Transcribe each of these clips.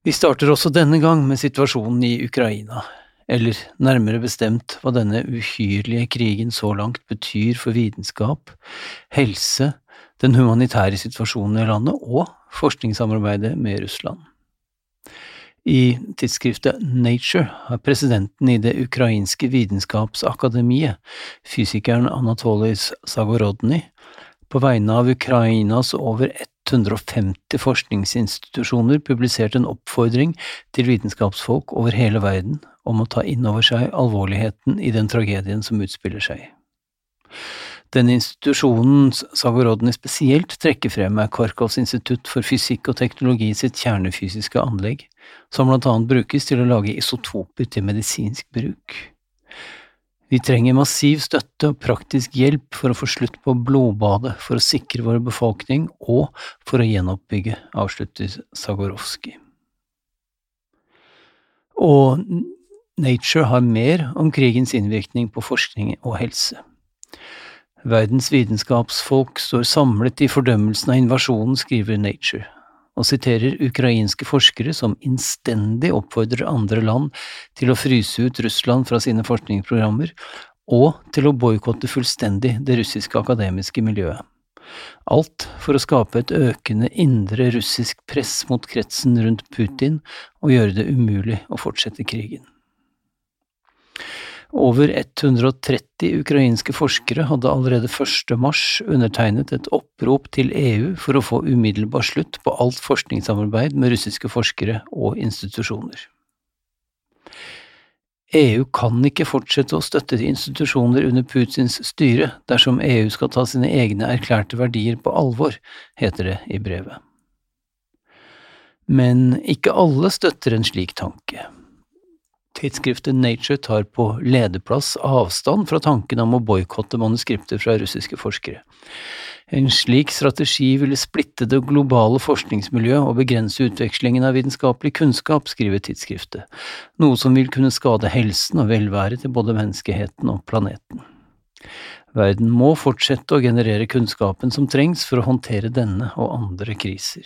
Vi starter også denne gang med situasjonen i Ukraina, eller nærmere bestemt hva denne uhyrlige krigen så langt betyr for vitenskap, helse, den humanitære situasjonen i landet og forskningssamarbeidet med Russland. I tidsskriftet Nature har presidenten i det ukrainske vitenskapsakademiet, fysikeren Anatolis Sagorodny, på vegne av Ukrainas over 150 forskningsinstitusjoner publisert en oppfordring til vitenskapsfolk over hele verden om å ta inn over seg alvorligheten i den tragedien som utspiller seg. Den institusjonen Sagorodny spesielt trekker frem, er Kharkovs institutt for fysikk og teknologi sitt kjernefysiske anlegg, som blant annet brukes til å lage isotoper til medisinsk bruk. Vi trenger massiv støtte og praktisk hjelp for å få slutt på blodbadet, for å sikre vår befolkning og for å gjenoppbygge, avslutter Sagorovskij. Og Nature har mer om krigens innvirkning på forskning og helse. Verdens vitenskapsfolk står samlet i fordømmelsen av invasjonen, skriver Nature, og siterer ukrainske forskere som innstendig oppfordrer andre land til å fryse ut Russland fra sine forskningsprogrammer, og til å boikotte fullstendig det russiske akademiske miljøet. Alt for å skape et økende indre russisk press mot kretsen rundt Putin og gjøre det umulig å fortsette krigen. Over 130 ukrainske forskere hadde allerede 1. mars undertegnet et opprop til EU for å få umiddelbar slutt på alt forskningssamarbeid med russiske forskere og institusjoner. EU kan ikke fortsette å støtte institusjoner under Putins styre dersom EU skal ta sine egne erklærte verdier på alvor, heter det i brevet. Men ikke alle støtter en slik tanke. Tidsskriftet Nature tar på lederplass avstand fra tanken om å boikotte manuskripter fra russiske forskere. En slik strategi ville splitte det globale forskningsmiljøet og begrense utvekslingen av vitenskapelig kunnskap, skriver tidsskriftet, noe som vil kunne skade helsen og velværet til både menneskeheten og planeten. Verden må fortsette å generere kunnskapen som trengs for å håndtere denne og andre kriser.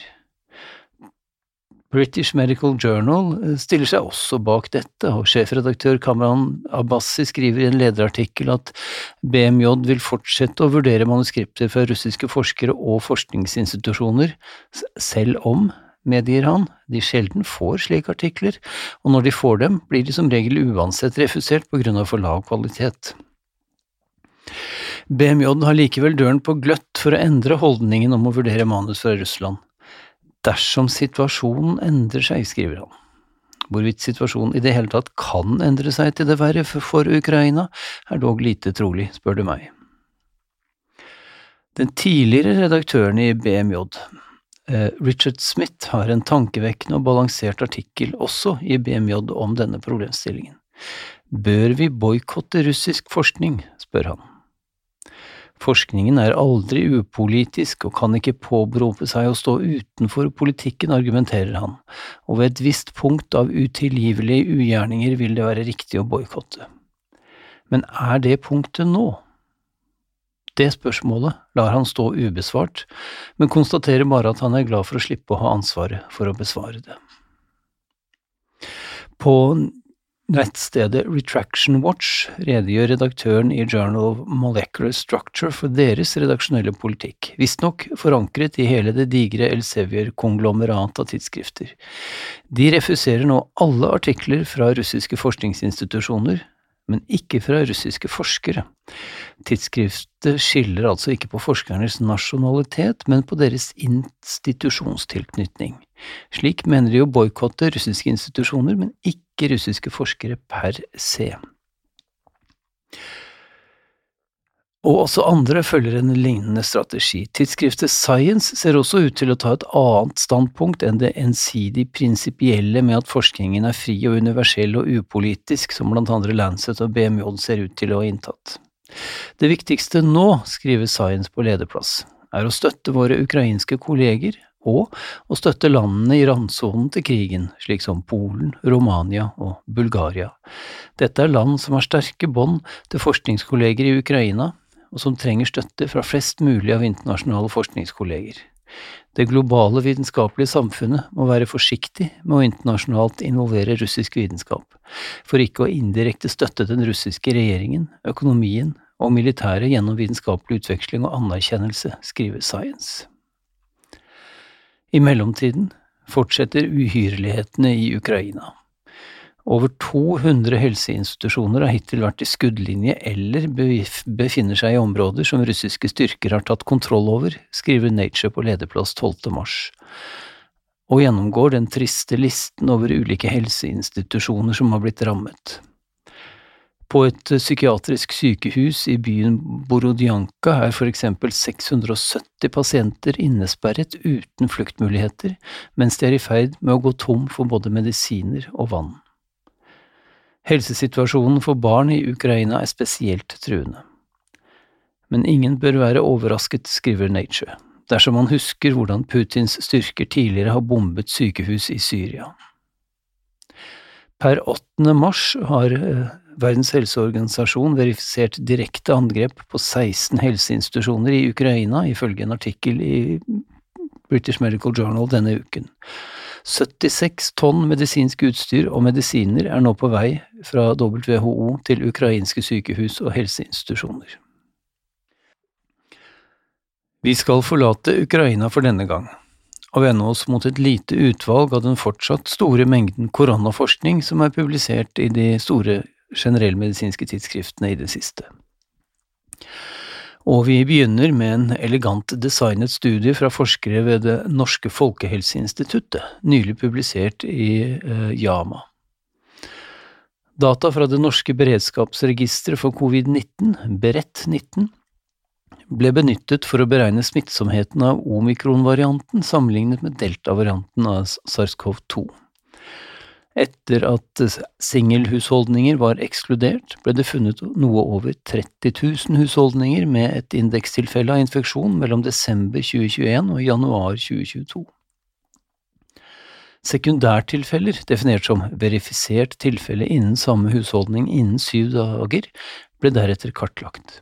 British Medical Journal eh, stiller seg også bak dette, og sjefredaktør Kamran Abbasi skriver i en lederartikkel at BMJ vil fortsette å vurdere manuskripter fra russiske forskere og forskningsinstitusjoner, selv om, medgir han, de sjelden får slike artikler, og når de får dem, blir de som regel uansett refusert på grunn av for lav kvalitet. BMJ har likevel døren på gløtt for å endre holdningen om å vurdere manus fra Russland dersom situasjonen endrer seg, skriver han. Hvorvidt situasjonen i det hele tatt kan endre seg til det verre for Ukraina, er dog lite trolig, spør du meg. Den tidligere redaktøren i BMJ, eh, Richard Smith, har en tankevekkende og balansert artikkel også i BMJ om denne problemstillingen. Bør vi boikotte russisk forskning, spør han. Forskningen er aldri upolitisk og kan ikke påberope seg å stå utenfor politikken, argumenterer han, og ved et visst punkt av utilgivelige ugjerninger vil det være riktig å boikotte. Men er det punktet nå? Det spørsmålet lar han stå ubesvart, men konstaterer bare at han er glad for å slippe å ha ansvaret for å besvare det. På nettstedet Retraction Watch redegjør redaktøren i Journal of Molecular Structure for deres redaksjonelle politikk, visstnok forankret i hele det digre Elsevier-konglomerat av tidsskrifter. De refuserer nå alle artikler fra russiske forskningsinstitusjoner, men ikke fra russiske forskere. Tidsskriftet skiller altså ikke på forskernes nasjonalitet, men på deres institusjonstilknytning. Slik mener de å boikotte russiske institusjoner, men ikke russiske forskere per se. Og også andre følger en lignende strategi. Tidsskriftet Science ser også ut til å ta et annet standpunkt enn det ensidig prinsipielle med at forskningen er fri og universell og upolitisk, som blant andre Lancet og BMJ ser ut til å ha inntatt. Det viktigste nå, skriver Science på lederplass, er å støtte våre ukrainske kolleger og å støtte landene i randsonen til krigen, slik som Polen, Romania og Bulgaria. Dette er land som har sterke bånd til forskningskolleger i Ukraina, og som trenger støtte fra flest mulig av internasjonale forskningskolleger. Det globale vitenskapelige samfunnet må være forsiktig med å internasjonalt involvere russisk vitenskap, for ikke å indirekte støtte den russiske regjeringen, økonomien og militæret gjennom vitenskapelig utveksling og anerkjennelse, skriver Science. I mellomtiden fortsetter uhyrlighetene i Ukraina. Over 200 helseinstitusjoner har hittil vært i skuddlinje eller befinner seg i områder som russiske styrker har tatt kontroll over, skriver Nature på lederplass 12. mars, og gjennomgår den triste listen over ulike helseinstitusjoner som har blitt rammet. På et psykiatrisk sykehus i byen Borodjanka er for eksempel 670 pasienter innesperret uten fluktmuligheter, mens de er i ferd med å gå tom for både medisiner og vann. Helsesituasjonen for barn i Ukraina er spesielt truende. Men ingen bør være overrasket, skriver Nature, dersom man husker hvordan Putins styrker tidligere har bombet sykehus i Syria. Per 8. mars har eh, Verdens helseorganisasjon verifisert direkte angrep på 16 helseinstitusjoner i Ukraina, ifølge en artikkel i British Medical Journal denne uken. 76 tonn medisinsk utstyr og medisiner er nå på vei fra WHO til ukrainske sykehus og helseinstitusjoner. Vi skal forlate Ukraina for denne gang, og vende oss mot et lite utvalg av den fortsatt store mengden koronaforskning som er publisert i de store generellmedisinske tidsskriftene i det siste. Og vi begynner med en elegant designet studie fra forskere ved Det norske folkehelseinstituttet, nylig publisert i uh, Yama. Data fra det norske beredskapsregisteret for covid-19, Berett-19, ble benyttet for å beregne smittsomheten av omikron-varianten sammenlignet med delta-varianten av SARS-CoV-2. Etter at singelhusholdninger var ekskludert, ble det funnet noe over 30 000 husholdninger med et indekstilfelle av infeksjon mellom desember 2021 og januar 2022. Sekundærtilfeller, definert som verifisert tilfelle innen samme husholdning innen syv dager, ble deretter kartlagt.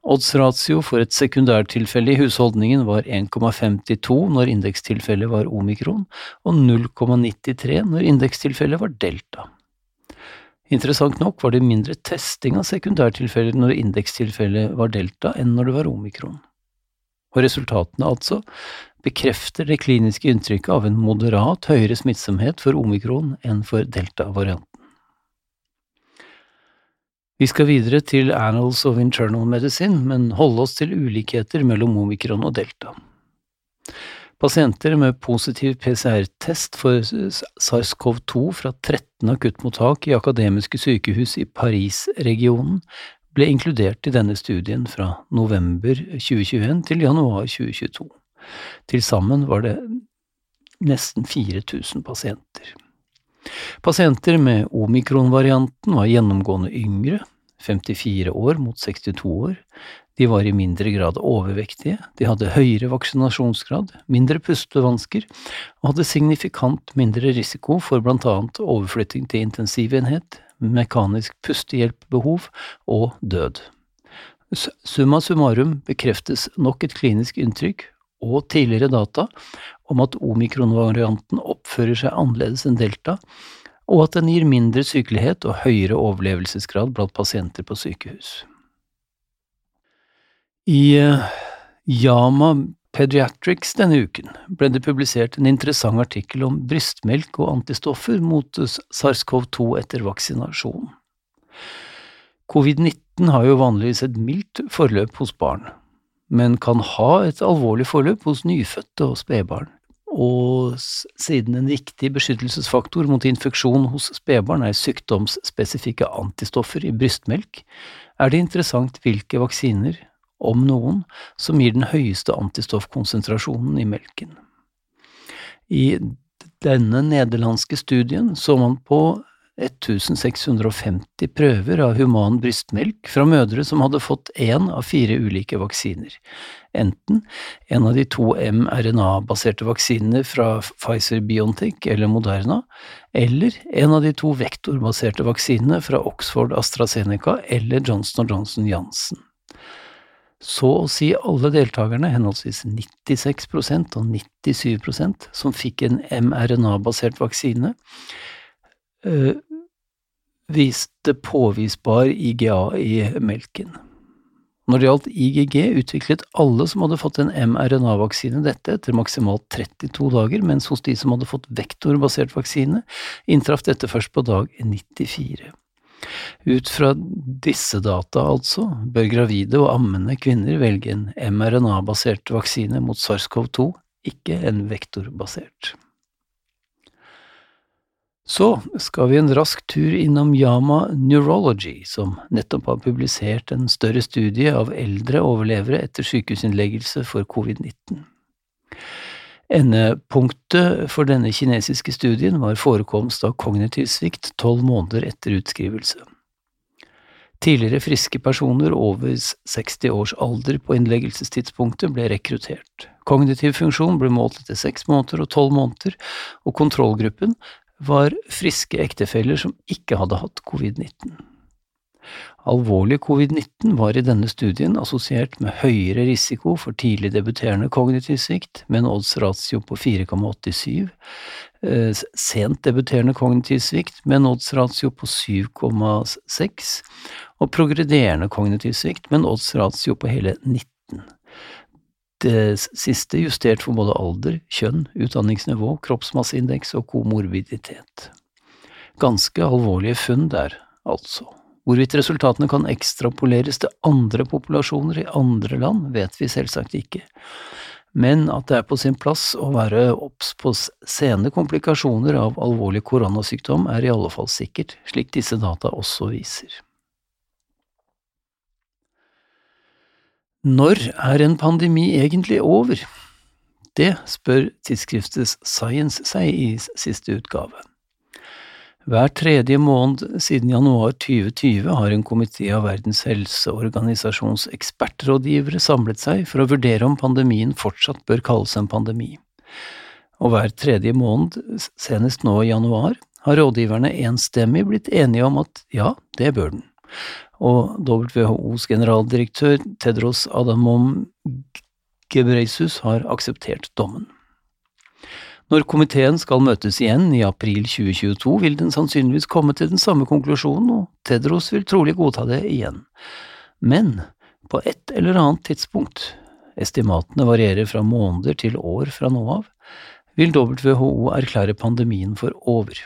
Oddsratio for et sekundærtilfelle i husholdningen var 1,52 når indekstilfellet var omikron, og 0,93 når indekstilfellet var delta. Interessant nok var det mindre testing av sekundærtilfeller når indekstilfellet var delta enn når det var omikron. Og resultatene altså bekrefter det kliniske inntrykket av en moderat høyere smittsomhet for omikron enn for delta-varianten. Vi skal videre til Annals of Internal Medicine, men holde oss til ulikheter mellom omikron og delta. Pasienter med positiv PCR-test for SARS-CoV-2 fra 13 akuttmottak i akademiske sykehus i Paris-regionen ble inkludert i denne studien fra november 2021 til januar 2022. Til sammen var det nesten 4000 pasienter. Pasienter med omikron-varianten var gjennomgående yngre, 54 år mot 62 år, de var i mindre grad overvektige, de hadde høyere vaksinasjonsgrad, mindre pustevansker og hadde signifikant mindre risiko for blant annet overflytting til intensivenhet, mekanisk pustehjelpbehov og død. Summa summarum bekreftes nok et klinisk inntrykk og tidligere data om at omikronvarianten oppfører seg annerledes enn delta, og at den gir mindre sykelighet og høyere overlevelsesgrad blant pasienter på sykehus. I eh, Yama Pediatrics denne uken ble det publisert en interessant artikkel om brystmelk og antistoffer mot SARS-CoV-2 etter vaksinasjon. Covid-19 har jo vanligvis et mildt forløp hos barn, men kan ha et alvorlig forløp hos nyfødte og spedbarn, og siden en viktig beskyttelsesfaktor mot infeksjon hos spedbarn er sykdomsspesifikke antistoffer i brystmelk, er det interessant hvilke vaksiner, om noen, som gir den høyeste antistoffkonsentrasjonen i melken. I denne nederlandske studien så man på 1650 prøver av human brystmelk fra mødre som hadde fått én av fire ulike vaksiner, enten en av de to mRNA-baserte vaksinene fra Pfizer-Biontech eller Moderna, eller en av de to vektorbaserte vaksinene fra Oxford AstraZeneca eller Johnson Johnson Jansen. Så å si alle deltakerne, henholdsvis 96% og 97% som fikk en mRNA-basert vaksine, øh, viste påvisbar IGA i melken. Når det gjaldt IGG, utviklet alle som hadde fått en mRNA-vaksine dette etter maksimalt 32 dager, mens hos de som hadde fått vektorbasert vaksine, inntraff dette først på dag 94. Ut fra disse data, altså, bør gravide og ammende kvinner velge en mRNA-basert vaksine mot SARS-CoV-2, ikke en vektorbasert. Så skal vi en rask tur innom Yama Neurology, som nettopp har publisert en større studie av eldre overlevere etter sykehusinnleggelse for covid-19. Endepunktet for denne kinesiske studien var forekomst av kognitiv svikt tolv måneder etter utskrivelse. Tidligere friske personer over 60 års alder på innleggelsestidspunktet ble rekruttert. Kognitiv funksjon ble målt etter seks måneder og tolv måneder, og kontrollgruppen var friske ektefeller som ikke hadde hatt covid-19. Alvorlig covid-19 var i denne studien assosiert med høyere risiko for tidlig debuterende kognitiv svikt, med en odds-ratio på 4,87, eh, sent debuterende kognitiv svikt med en odds-ratio på 7,6, og progrederende kognitiv svikt med en odds-ratio på hele 19 det siste justert for både alder, kjønn, utdanningsnivå, kroppsmasseindeks og komorbiditet. Ganske alvorlige funn der, altså. Hvorvidt resultatene kan ekstrapoleres til andre populasjoner i andre land, vet vi selvsagt ikke, men at det er på sin plass å være obs på sene komplikasjoner av alvorlig koronasykdom er i alle fall sikkert, slik disse data også viser. Når er en pandemi egentlig over? Det spør tidsskriftets Science seg i siste utgave. Hver tredje måned siden januar 2020 har en komité av Verdens helseorganisasjons ekspertrådgivere samlet seg for å vurdere om pandemien fortsatt bør kalles en pandemi. Og hver tredje måned, senest nå i januar, har rådgiverne enstemmig blitt enige om at ja, det bør den og WHOs generaldirektør Tedros Adamom Gebreisus har akseptert dommen. Når komiteen skal møtes igjen i april 2022, vil den sannsynligvis komme til den samme konklusjonen, og Tedros vil trolig godta det igjen. Men på et eller annet tidspunkt, estimatene varierer fra måneder til år fra nå av, vil WHO erklære pandemien for over.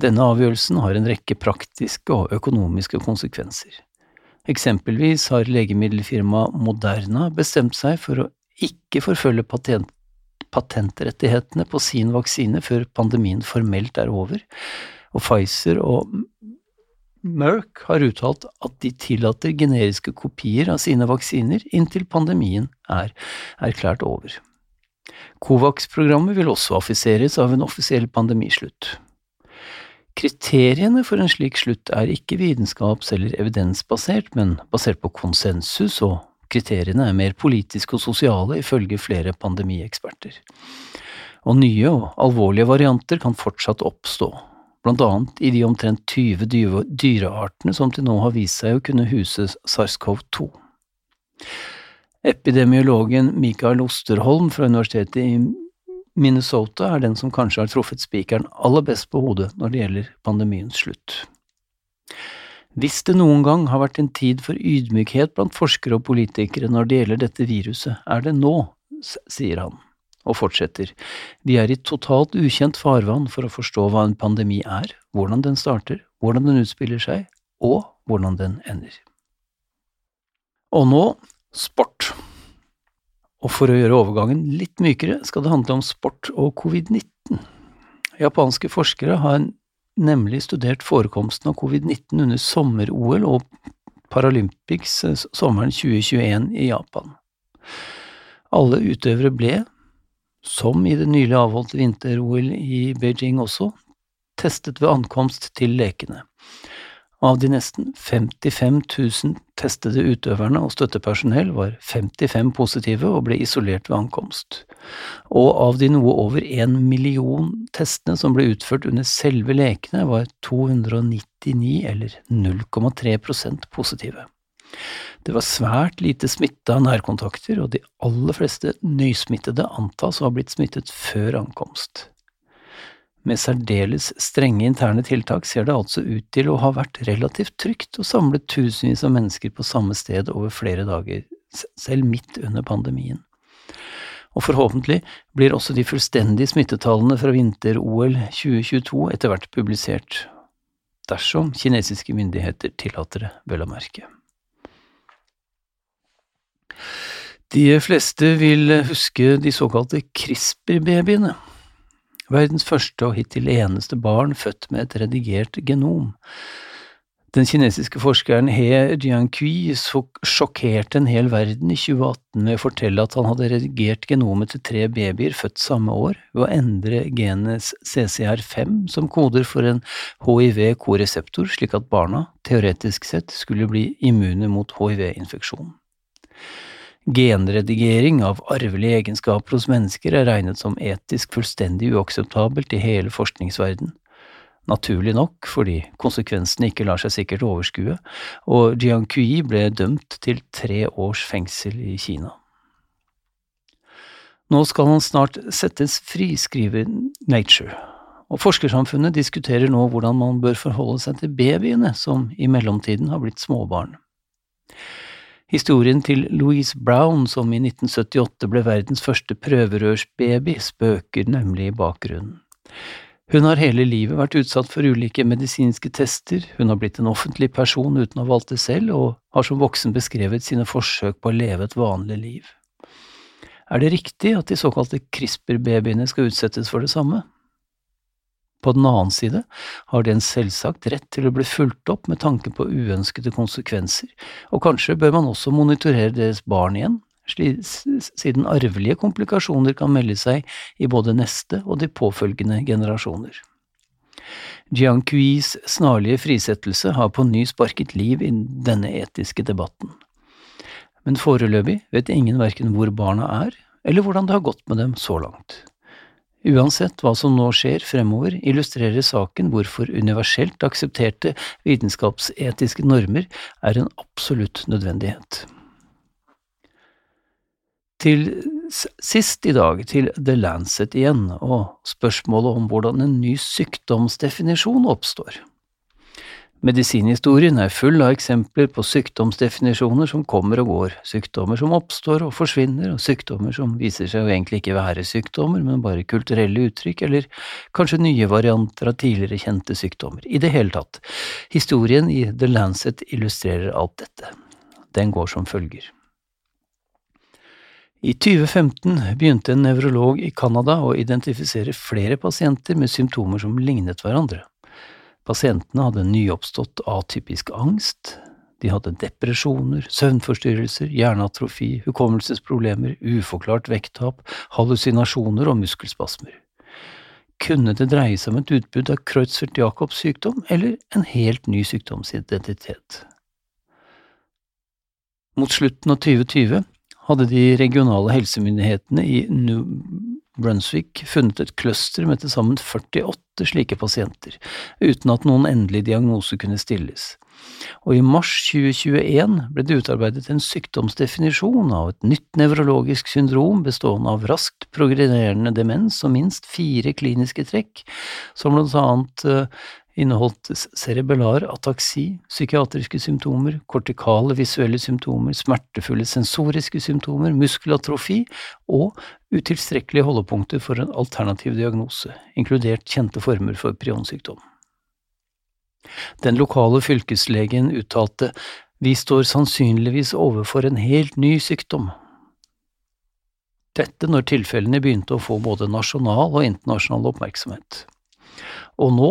Denne avgjørelsen har en rekke praktiske og økonomiske konsekvenser. Eksempelvis har legemiddelfirmaet Moderna bestemt seg for å ikke forfølge patent patentrettighetene på sin vaksine før pandemien formelt er over, og Pfizer og Merck har uttalt at de tillater generiske kopier av sine vaksiner inntil pandemien er erklært over. Covax-programmet vil også affiseres av en offisiell pandemislutt. Kriteriene for en slik slutt er ikke vitenskaps- eller evidensbasert, men basert på konsensus, og kriteriene er mer politiske og sosiale, ifølge flere pandemieksperter. Og nye og alvorlige varianter kan fortsatt oppstå, blant annet i de omtrent 20 dyreartene som til nå har vist seg å kunne huse SARS-CoV-2. Epidemiologen Mikael Osterholm fra Universitetet i Minnesota er den som kanskje har truffet spikeren aller best på hodet når det gjelder pandemiens slutt. Hvis det noen gang har vært en tid for ydmykhet blant forskere og politikere når det gjelder dette viruset, er det nå, sier han, og fortsetter, vi er i totalt ukjent farvann for å forstå hva en pandemi er, hvordan den starter, hvordan den utspiller seg, og hvordan den ender. Og nå sport. Og for å gjøre overgangen litt mykere, skal det handle om sport og covid-19. Japanske forskere har nemlig studert forekomsten av covid-19 under sommer-OL og Paralympics eh, sommeren 2021 i Japan. Alle utøvere ble, som i det nylig avholdte vinter-OL i Beijing også, testet ved ankomst til lekene. Av de nesten 55 000 testede utøverne og støttepersonell var 55 positive og ble isolert ved ankomst. Og av de noe over en million testene som ble utført under selve lekene, var 299, eller 0,3% positive. Det var svært lite smitte av nærkontakter, og de aller fleste nysmittede antas å ha blitt smittet før ankomst. Med særdeles strenge interne tiltak ser det altså ut til å ha vært relativt trygt å samle tusenvis av mennesker på samme sted over flere dager, selv midt under pandemien. Og forhåpentlig blir også de fullstendige smittetallene fra vinter-OL 2022 etter hvert publisert, dersom kinesiske myndigheter tillater det, vel å merke. De fleste vil huske de såkalte CRISPR-babyene verdens første og hittil eneste barn født med et redigert genom. Den kinesiske forskeren He Jiankui sjokkerte en hel verden i 2018 med å fortelle at han hadde redigert genomet til tre babyer født samme år ved å endre genet CCR5 som koder for en hiv-koreseptor, slik at barna, teoretisk sett, skulle bli immune mot hiv-infeksjon. Genredigering av arvelige egenskaper hos mennesker er regnet som etisk fullstendig uakseptabelt i hele forskningsverden. Naturlig nok, fordi konsekvensene ikke lar seg sikkert overskue, og Jiang Kui ble dømt til tre års fengsel i Kina. Nå skal han snart settes fri, skriver Nature, og forskersamfunnet diskuterer nå hvordan man bør forholde seg til babyene som i mellomtiden har blitt småbarn. Historien til Louise Brown, som i 1978 ble verdens første prøverørsbaby, spøker nemlig i bakgrunnen. Hun har hele livet vært utsatt for ulike medisinske tester, hun har blitt en offentlig person uten å ha valgt det selv, og har som voksen beskrevet sine forsøk på å leve et vanlig liv. Er det riktig at de såkalte CRISPR-babyene skal utsettes for det samme? På den annen side har de en selvsagt rett til å bli fulgt opp med tanke på uønskede konsekvenser, og kanskje bør man også monitorere deres barn igjen, siden arvelige komplikasjoner kan melde seg i både neste og de påfølgende generasjoner. Jiang Kuis snarlige frisettelse har på ny sparket liv i denne etiske debatten. Men foreløpig vet ingen verken hvor barna er, eller hvordan det har gått med dem så langt. Uansett hva som nå skjer fremover, illustrerer saken hvorfor universelt aksepterte vitenskapsetiske normer er en absolutt nødvendighet. Til sist i dag til The Lancet igjen, og spørsmålet om hvordan en ny sykdomsdefinisjon oppstår. Medisinhistorien er full av eksempler på sykdomsdefinisjoner som kommer og går, sykdommer som oppstår og forsvinner, og sykdommer som viser seg å egentlig ikke være sykdommer, men bare kulturelle uttrykk, eller kanskje nye varianter av tidligere kjente sykdommer. I det hele tatt, historien i The Lancet illustrerer alt dette. Den går som følger. I 2015 begynte en nevrolog i Canada å identifisere flere pasienter med symptomer som lignet hverandre. Pasientene hadde nyoppstått atypisk angst, de hadde depresjoner, søvnforstyrrelser, hjerneatrofi, hukommelsesproblemer, uforklart vekttap, hallusinasjoner og muskelspasmer. Kunne det dreie seg om et utbrudd av Creutzfeldt-Jacobs sykdom, eller en helt ny sykdomsidentitet? Mot slutten av 2020 hadde de regionale helsemyndighetene i New Brunswick funnet et cluster med til sammen 48 slike pasienter, uten at noen endelig diagnose kunne stilles. Og i mars 2021 ble det utarbeidet en sykdomsdefinisjon av et nytt nevrologisk syndrom bestående av raskt progrederende demens og minst fire kliniske trekk, som blant annet eh, inneholdt cerebellar ataksi, psykiatriske symptomer, kortikale visuelle symptomer, smertefulle sensoriske symptomer, muskelatrofi og utilstrekkelige holdepunkter for en alternativ diagnose, inkludert kjente former for prionsykdom. Den lokale fylkeslegen uttalte vi står sannsynligvis overfor en helt ny sykdom. Dette når tilfellene begynte å få både nasjonal og internasjonal oppmerksomhet. Og nå,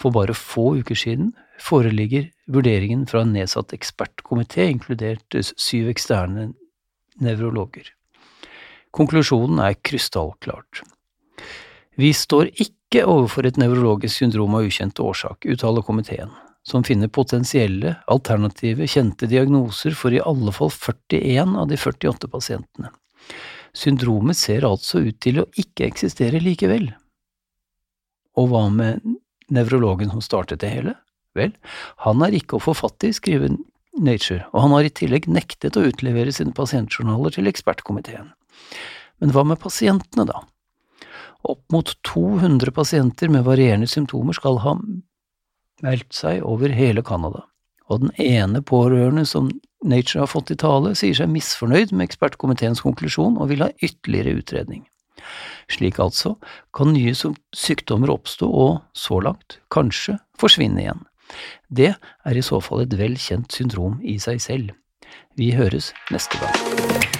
for bare få uker siden, foreligger vurderingen fra en nedsatt ekspertkomité, inkludert syv eksterne nevrologer. Konklusjonen er krystallklart. Vi står ikke overfor et nevrologisk syndrom av ukjent årsak, uttaler komiteen, som finner potensielle, alternative, kjente diagnoser for i alle fall 41 av de 48 pasientene. Syndromet ser altså ut til å ikke eksistere likevel. Og hva med nevrologen som startet det hele? Vel, han er ikke å få fatt i, skriver Nature, og han har i tillegg nektet å utlevere sine pasientjournaler til ekspertkomiteen. Men hva med pasientene, da? Opp mot 200 pasienter med varierende symptomer skal ha meldt seg over hele Canada, og den ene pårørende som Nature har fått i tale, sier seg misfornøyd med ekspertkomiteens konklusjon og vil ha ytterligere utredning. Slik altså kan nye sykdommer oppstå og, så langt, kanskje forsvinne igjen. Det er i så fall et vel kjent syndrom i seg selv. Vi høres neste gang.